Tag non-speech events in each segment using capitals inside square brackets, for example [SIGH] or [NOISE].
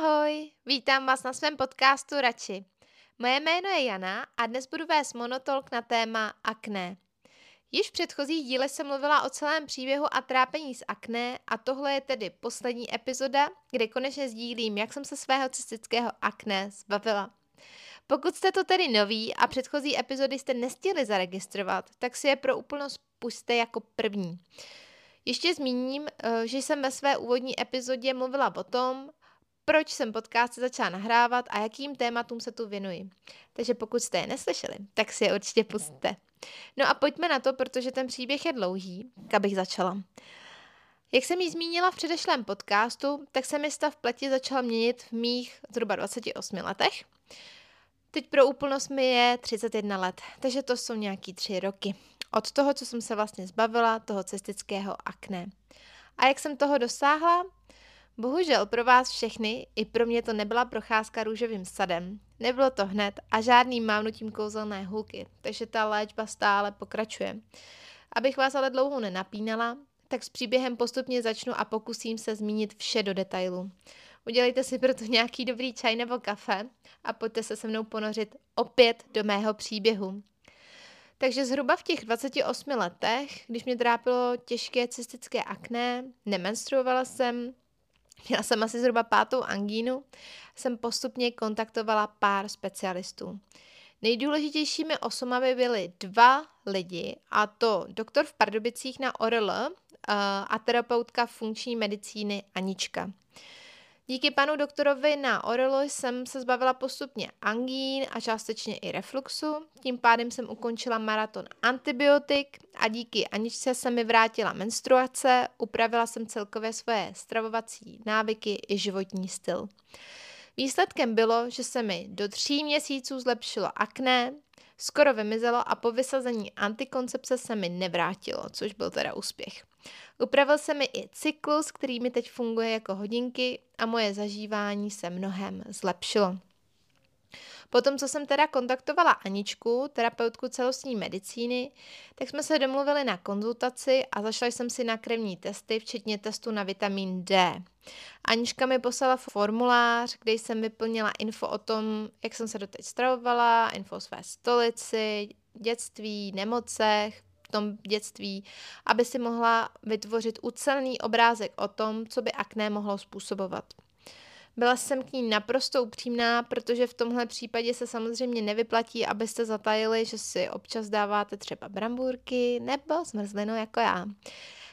Ahoj, vítám vás na svém podcastu Radši. Moje jméno je Jana a dnes budu vést monotolk na téma akné. Již v předchozích díle jsem mluvila o celém příběhu a trápení s akné a tohle je tedy poslední epizoda, kde konečně sdílím, jak jsem se svého cystického akné zbavila. Pokud jste to tedy noví a předchozí epizody jste nestihli zaregistrovat, tak si je pro úplnost puste jako první. Ještě zmíním, eh, že jsem ve své úvodní epizodě mluvila o tom, proč jsem podcast začala nahrávat a jakým tématům se tu věnuji. Takže pokud jste je neslyšeli, tak si je určitě pustíte. No a pojďme na to, protože ten příběh je dlouhý, abych začala. Jak jsem ji zmínila v předešlém podcastu, tak se mi stav pleti začal měnit v mých zhruba 28 letech. Teď pro úplnost mi je 31 let, takže to jsou nějaký tři roky. Od toho, co jsem se vlastně zbavila, toho cystického akné. A jak jsem toho dosáhla? Bohužel pro vás všechny, i pro mě to nebyla procházka růžovým sadem. Nebylo to hned a žádným mávnutím kouzelné hůlky, takže ta léčba stále pokračuje. Abych vás ale dlouho nenapínala, tak s příběhem postupně začnu a pokusím se zmínit vše do detailu. Udělejte si proto nějaký dobrý čaj nebo kafe a pojďte se se mnou ponořit opět do mého příběhu. Takže zhruba v těch 28 letech, když mě trápilo těžké cystické akné, nemenstruovala jsem, měla jsem asi zhruba pátou angínu, jsem postupně kontaktovala pár specialistů. Nejdůležitějšími osobami byly dva lidi, a to doktor v Pardubicích na ORL eh, a terapeutka funkční medicíny Anička. Díky panu doktorovi na Orelo jsem se zbavila postupně angín a částečně i refluxu. Tím pádem jsem ukončila maraton antibiotik a díky Aničce se mi vrátila menstruace, upravila jsem celkově svoje stravovací návyky i životní styl. Výsledkem bylo, že se mi do tří měsíců zlepšilo akné, skoro vymizelo a po vysazení antikoncepce se mi nevrátilo, což byl teda úspěch. Upravil se mi i cyklus, který mi teď funguje jako hodinky a moje zažívání se mnohem zlepšilo. Potom, co jsem teda kontaktovala Aničku, terapeutku celostní medicíny, tak jsme se domluvili na konzultaci a zašla jsem si na krevní testy, včetně testu na vitamin D. Anička mi poslala formulář, kde jsem vyplnila info o tom, jak jsem se doteď stravovala, info o své stolici, dětství, nemocech, tom dětství, aby si mohla vytvořit ucelný obrázek o tom, co by akné mohlo způsobovat. Byla jsem k ní naprosto upřímná, protože v tomhle případě se samozřejmě nevyplatí, abyste zatajili, že si občas dáváte třeba brambůrky nebo zmrzlinu jako já.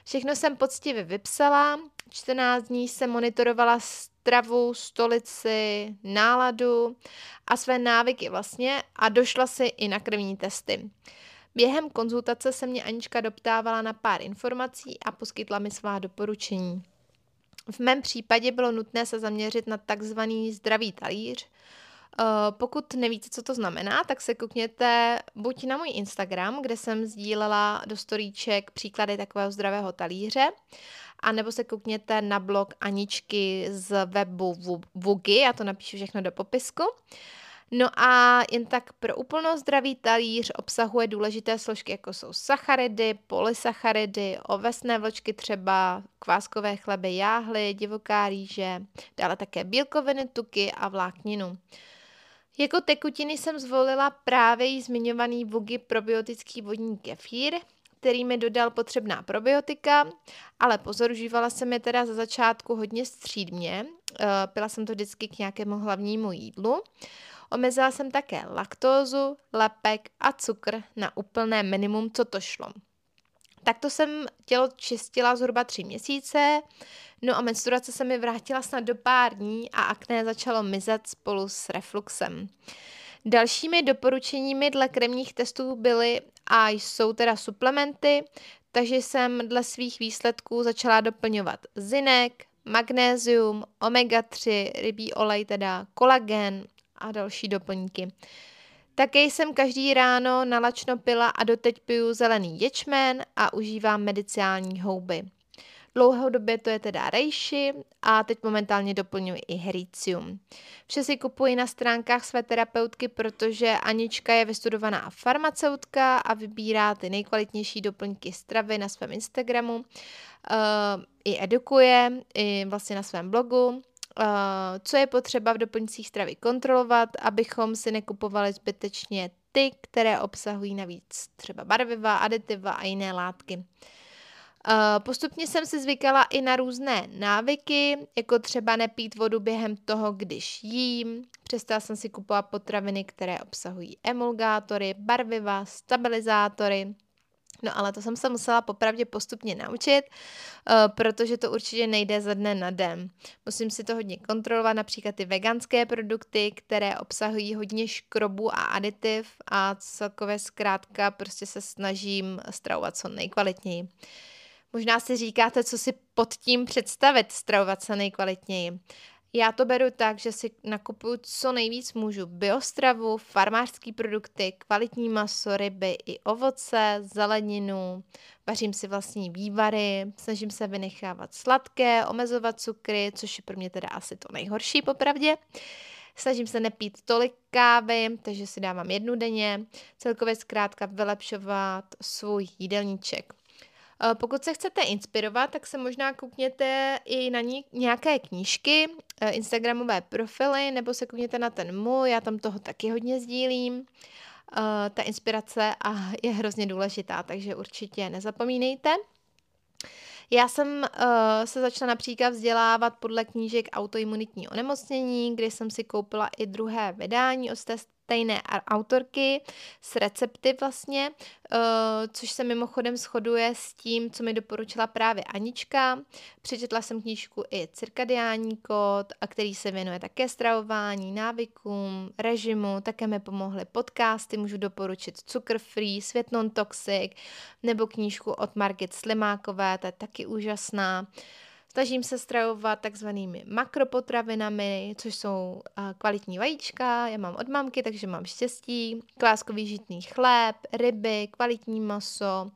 Všechno jsem poctivě vypsala, 14 dní jsem monitorovala stravu, stolici, náladu a své návyky vlastně a došla si i na krevní testy. Během konzultace se mě Anička doptávala na pár informací a poskytla mi svá doporučení. V mém případě bylo nutné se zaměřit na takzvaný zdravý talíř. Eh, pokud nevíte, co to znamená, tak se koukněte buď na můj Instagram, kde jsem sdílela do storíček příklady takového zdravého talíře, a nebo se koukněte na blog Aničky z webu Vugi, já to napíšu všechno do popisku. No a jen tak pro úplnost zdravý talíř obsahuje důležité složky, jako jsou sacharidy, polysacharidy, ovesné vločky třeba, kváskové chleby, jáhly, divoká rýže, dále také bílkoviny, tuky a vlákninu. Jako tekutiny jsem zvolila právě jí zmiňovaný Vugi probiotický vodní kefír, který mi dodal potřebná probiotika, ale pozor, užívala jsem je teda za začátku hodně střídmě, eh, pila jsem to vždycky k nějakému hlavnímu jídlu. Omezila jsem také laktózu, lepek a cukr na úplné minimum, co to šlo. Takto jsem tělo čistila zhruba tři měsíce, no a menstruace se mi vrátila snad do pár dní a akné začalo mizet spolu s refluxem. Dalšími doporučeními dle kremních testů byly a jsou teda suplementy, takže jsem dle svých výsledků začala doplňovat zinek, magnézium, omega-3, rybí olej, teda kolagen, a další doplňky. Také jsem každý ráno nalačno pila a doteď piju zelený ječmen a užívám medicinální houby. Dlouhodobě to je teda rejši a teď momentálně doplňuji i hericium. Vše si kupuji na stránkách své terapeutky, protože Anička je vystudovaná farmaceutka a vybírá ty nejkvalitnější doplňky stravy na svém Instagramu. Uh, I edukuje, i vlastně na svém blogu co je potřeba v doplňcích stravy kontrolovat, abychom si nekupovali zbytečně ty, které obsahují navíc třeba barviva, aditiva a jiné látky. Postupně jsem si zvykala i na různé návyky, jako třeba nepít vodu během toho, když jím. Přestala jsem si kupovat potraviny, které obsahují emulgátory, barviva, stabilizátory. No ale to jsem se musela popravdě postupně naučit, protože to určitě nejde ze dne na den. Musím si to hodně kontrolovat, například ty veganské produkty, které obsahují hodně škrobu a aditiv a celkově zkrátka prostě se snažím stravovat co nejkvalitněji. Možná si říkáte, co si pod tím představit, stravovat se nejkvalitněji. Já to beru tak, že si nakupuju co nejvíc můžu biostravu, farmářské produkty, kvalitní maso, ryby i ovoce, zeleninu, vařím si vlastní vývary, snažím se vynechávat sladké, omezovat cukry, což je pro mě teda asi to nejhorší popravdě. Snažím se nepít tolik kávy, takže si dávám jednu denně, celkově zkrátka vylepšovat svůj jídelníček. Eh, pokud se chcete inspirovat, tak se možná koukněte i na nějaké knížky, eh, Instagramové profily, nebo se koukněte na ten můj, já tam toho taky hodně sdílím. Eh, ta inspirace a je hrozně důležitá, takže určitě nezapomínejte. Já jsem uh, se začala například vzdělávat podle knížek autoimunitní onemocnění, kdy jsem si koupila i druhé vydání od stejné autorky s recepty vlastně, uh, což se mimochodem shoduje s tím, co mi doporučila právě Anička. Přečetla jsem knížku i Cirkadiální kód, a který se věnuje také stravování, návykům, režimu, také mi pomohly podcasty, můžu doporučit Cukr Free, Svět Non Toxic, nebo knížku od Margit Slimákové, ta je taky úžasná. Snažím se stravovat takzvanými makropotravinami, což jsou kvalitní vajíčka, já mám od mamky, takže mám štěstí, kláskový žitný chléb, ryby, kvalitní maso,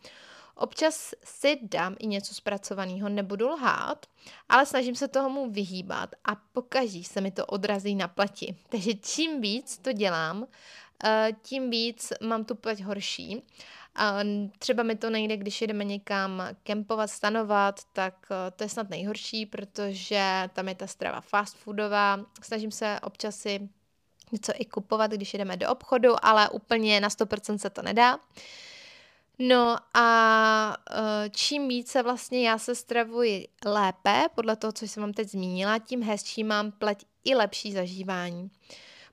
Občas si dám i něco zpracovaného, nebudu lhát, ale snažím se tomu vyhýbat a pokaží se mi to odrazí na plati. [LAUGHS] Takže čím víc to dělám, eh, tím víc mám tu pleť horší. A třeba mi to nejde, když jdeme někam kempovat, stanovat, tak eh, to je snad nejhorší, protože tam je ta strava fast foodová. Snažím se občas si něco i kupovat, když jdeme do obchodu, ale úplně na 100% se to nedá. No a eh, čím více vlastně já se stravuji lépe, podle toho, co jsem vám teď zmínila, tím hezčí mám pleť i lepší zažívání.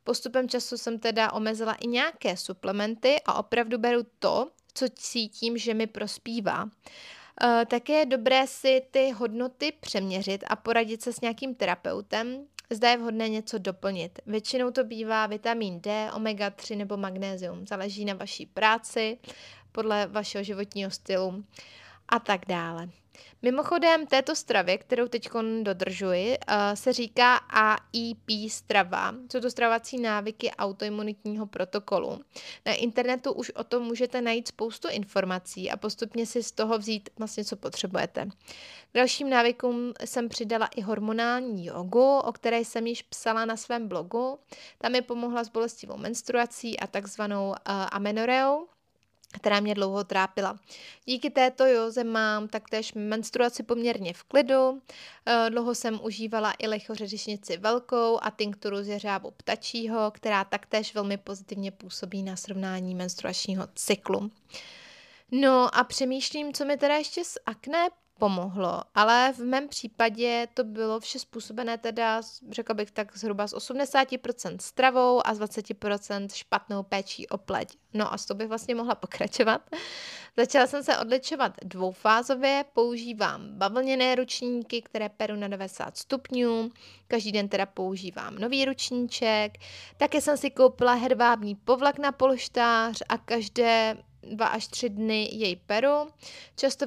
Postupem času jsem teda omezila i nějaké suplementy a opravdu beru to, co cítím, že mi prospívá. Uh, také je dobré si ty hodnoty přeměřit a poradit se s nějakým terapeutem, zda je vhodné něco doplnit. Většinou to bývá vitamin D, omega-3 nebo magnézium. Záleží na vaší práci, podle vašeho životního stylu a tak dále. Mimochodem této stravě, kterou teď dodržuji, eh, se říká AIP strava. Jsou to stravovací návyky autoimunitního protokolu. Na internetu už o tom můžete najít spoustu informací a postupně si z toho vzít vlastně, co potřebujete. K dalším návykům jsem přidala i hormonální jogu, o které jsem již psala na svém blogu. Tam mi pomohla s bolestivou menstruací a takzvanou uh, amenoreou která mě dlouho trápila. Díky této joze mám taktéž menstruaci poměrně v klidu. Eh, dlouho jsem užívala i lechořeřišnici velkou a tinkturu z jeřábu ptačího, která taktéž velmi pozitivně působí na srovnání menstruačního cyklu. No a přemýšlím, co mi teda ještě z akné pomohlo, ale v mém případě to bylo vše způsobené teda, řekla bych tak zhruba z 80% stravou a z 20% špatnou péčí o pleť. No a s to bych vlastně mohla pokračovat. [LAUGHS] Začala jsem se odličovat dvoufázově, používám bavlněné ručníky, které peru na 90 stupňů, každý den teda používám nový ručníček, také jsem si koupila hedvábní povlak na polštář a každé dva až tři dny jej peru. Často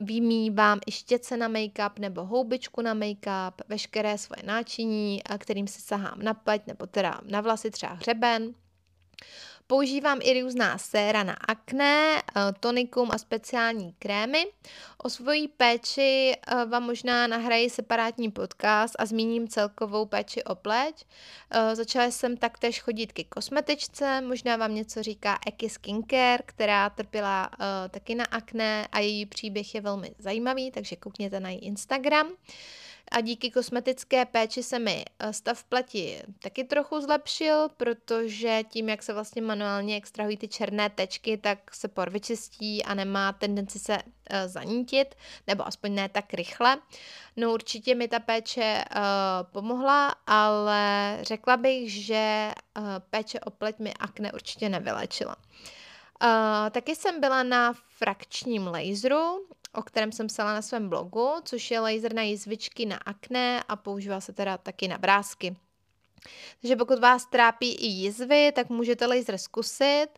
vymývám i štěce na make-up nebo houbičku na make-up, veškeré svoje náčiní, kterým si sahám na pleť nebo teda na vlasy, třeba hřeben. Používám i různá séra na akné, eh, tonikum a speciální krémy. O svojí péči eh, vám možná nahraji separátní podcast a zmíním celkovou péči o pleť. Eh, začala jsem taktéž chodit ke kosmetičce, možná vám něco říká Eki Skincare, která trpěla taky na akné a její příběh je velmi zajímavý, takže koukněte na její Instagram. A díky kosmetické péči se mi eh, stav pleti taky trochu zlepšil, protože tím, jak se vlastně manuálně extrahují ty černé tečky, tak se por vyčistí a nemá tendenci se uh, zanítit, nebo aspoň ne tak rychle. No určitě mi ta péče uh, pomohla, ale řekla bych, že uh, péče o pleť mi akne určitě nevylečila. Uh, taky jsem byla na frakčním laseru, o kterém jsem psala na svém blogu, což je laser na jizvičky na akné a používá se teda taky na vrázky. Takže pokud vás trápí i jizvy, tak můžete laser zkusit.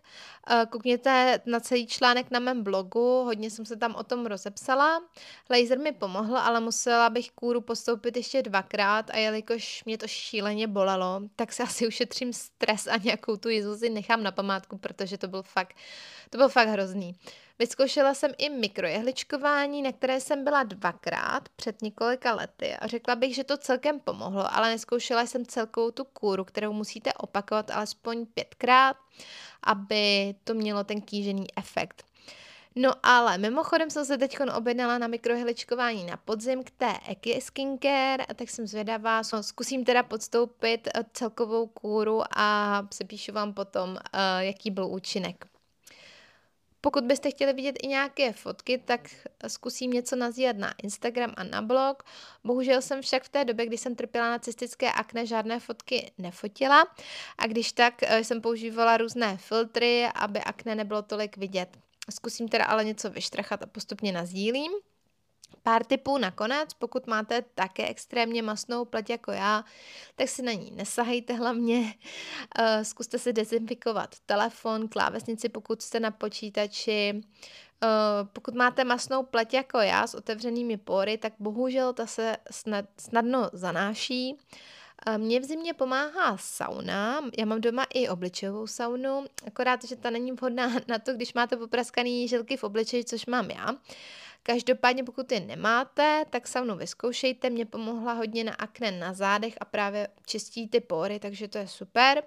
Eh, koukněte na celý článek na mém blogu, hodně jsem se tam o tom rozepsala. Laser mi pomohl, ale musela bych kůru postoupit ještě dvakrát a jelikož mě to šíleně bolelo, tak se asi ušetřím stres a nějakou tu jizvu si nechám na památku, protože to byl fakt, to byl fakt hrozný. Vyzkoušela jsem i mikrojehličkování, na které jsem byla dvakrát před několika lety a řekla bych, že to celkem pomohlo, ale neskoušela jsem celkovou tu kůru, kterou musíte opakovat alespoň pětkrát, aby to mělo ten kýžený efekt. No ale mimochodem jsem se teď objednala na mikrohličkování na podzim k té Eki Skincare, tak jsem zvědavá, zkusím teda podstoupit eh, celkovou kůru a sepíšu vám potom, eh, jaký byl účinek. Pokud byste chtěli vidět i nějaké fotky, tak zkusím něco nazívat na Instagram a na blog. Bohužel jsem však v té době, kdy jsem trpěla na cystické akne, žádné fotky nefotila a když tak eh, jsem používala různé filtry, aby akne nebylo tolik vidět. Zkusím teda ale něco vyštrachat a postupně nazdílím. Pár tipů nakonec, pokud máte také extrémně masnou pleť jako já, tak si na ní nesahejte hlavně. Eh, zkuste si dezinfikovat telefon, klávesnici, pokud jste na počítači. Eh, pokud máte masnou pleť jako já s otevřenými pory, tak bohužel ta se snad, snadno zanáší. Eh, Mně v zimě pomáhá sauna, já mám doma i obličejovou saunu, akorát, že ta není vhodná [LAUGHS] na to, když máte popraskaný žilky v obličeji, což mám já. Každopádně pokud je nemáte, tak saunu vyzkoušejte, mě pomohla hodně na akne na zádech a právě čistí ty pory, takže to je super.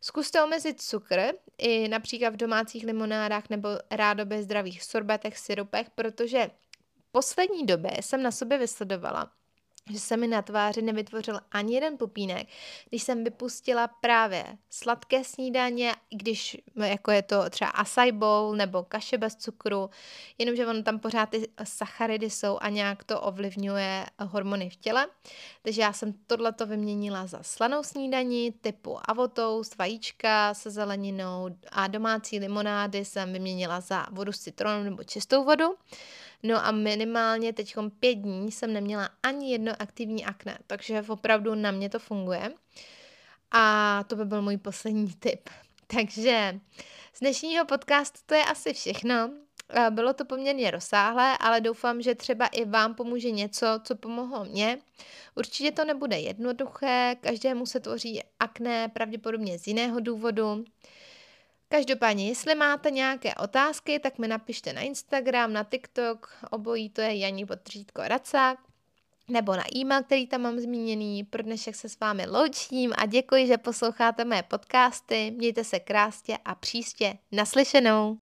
Zkuste omezit cukr, i například v domácích limonádách nebo rádoby zdravých sorbetech, syrupech, protože poslední době jsem na sobě vysledovala, že se mi na tváři nevytvořil ani jeden pupínek, když jsem vypustila právě sladké snídaně, když jako je to třeba acai bowl nebo kaše bez cukru, jenomže ono tam pořád ty sacharidy jsou a nějak to ovlivňuje hormony v těle. Takže já jsem tohleto vyměnila za slanou snídaní typu avotoust, vajíčka se zeleninou a domácí limonády jsem vyměnila za vodu s citronem nebo čistou vodu. No a minimálně teď pět dní jsem neměla ani jedno aktivní akné, takže opravdu na mě to funguje. A to by byl můj poslední [LAUGHS] tip. Takže z dnešního podcastu to je asi všechno. Bylo to poměrně rozsáhlé, ale doufám, že třeba i vám pomůže něco, co pomohlo mně. Určitě to nebude jednoduché, každému se tvoří akné pravděpodobně z jiného důvodu. Každopádně, jestli máte nějaké otázky, tak mi napište na Instagram, na TikTok, obojí to je Janí Potržítko Racák, nebo na e-mail, který tam mám zmíněný. Pro dnešek se s vámi loučím a děkuji, že posloucháte mé podcasty. Mějte se krásně a příště naslyšenou.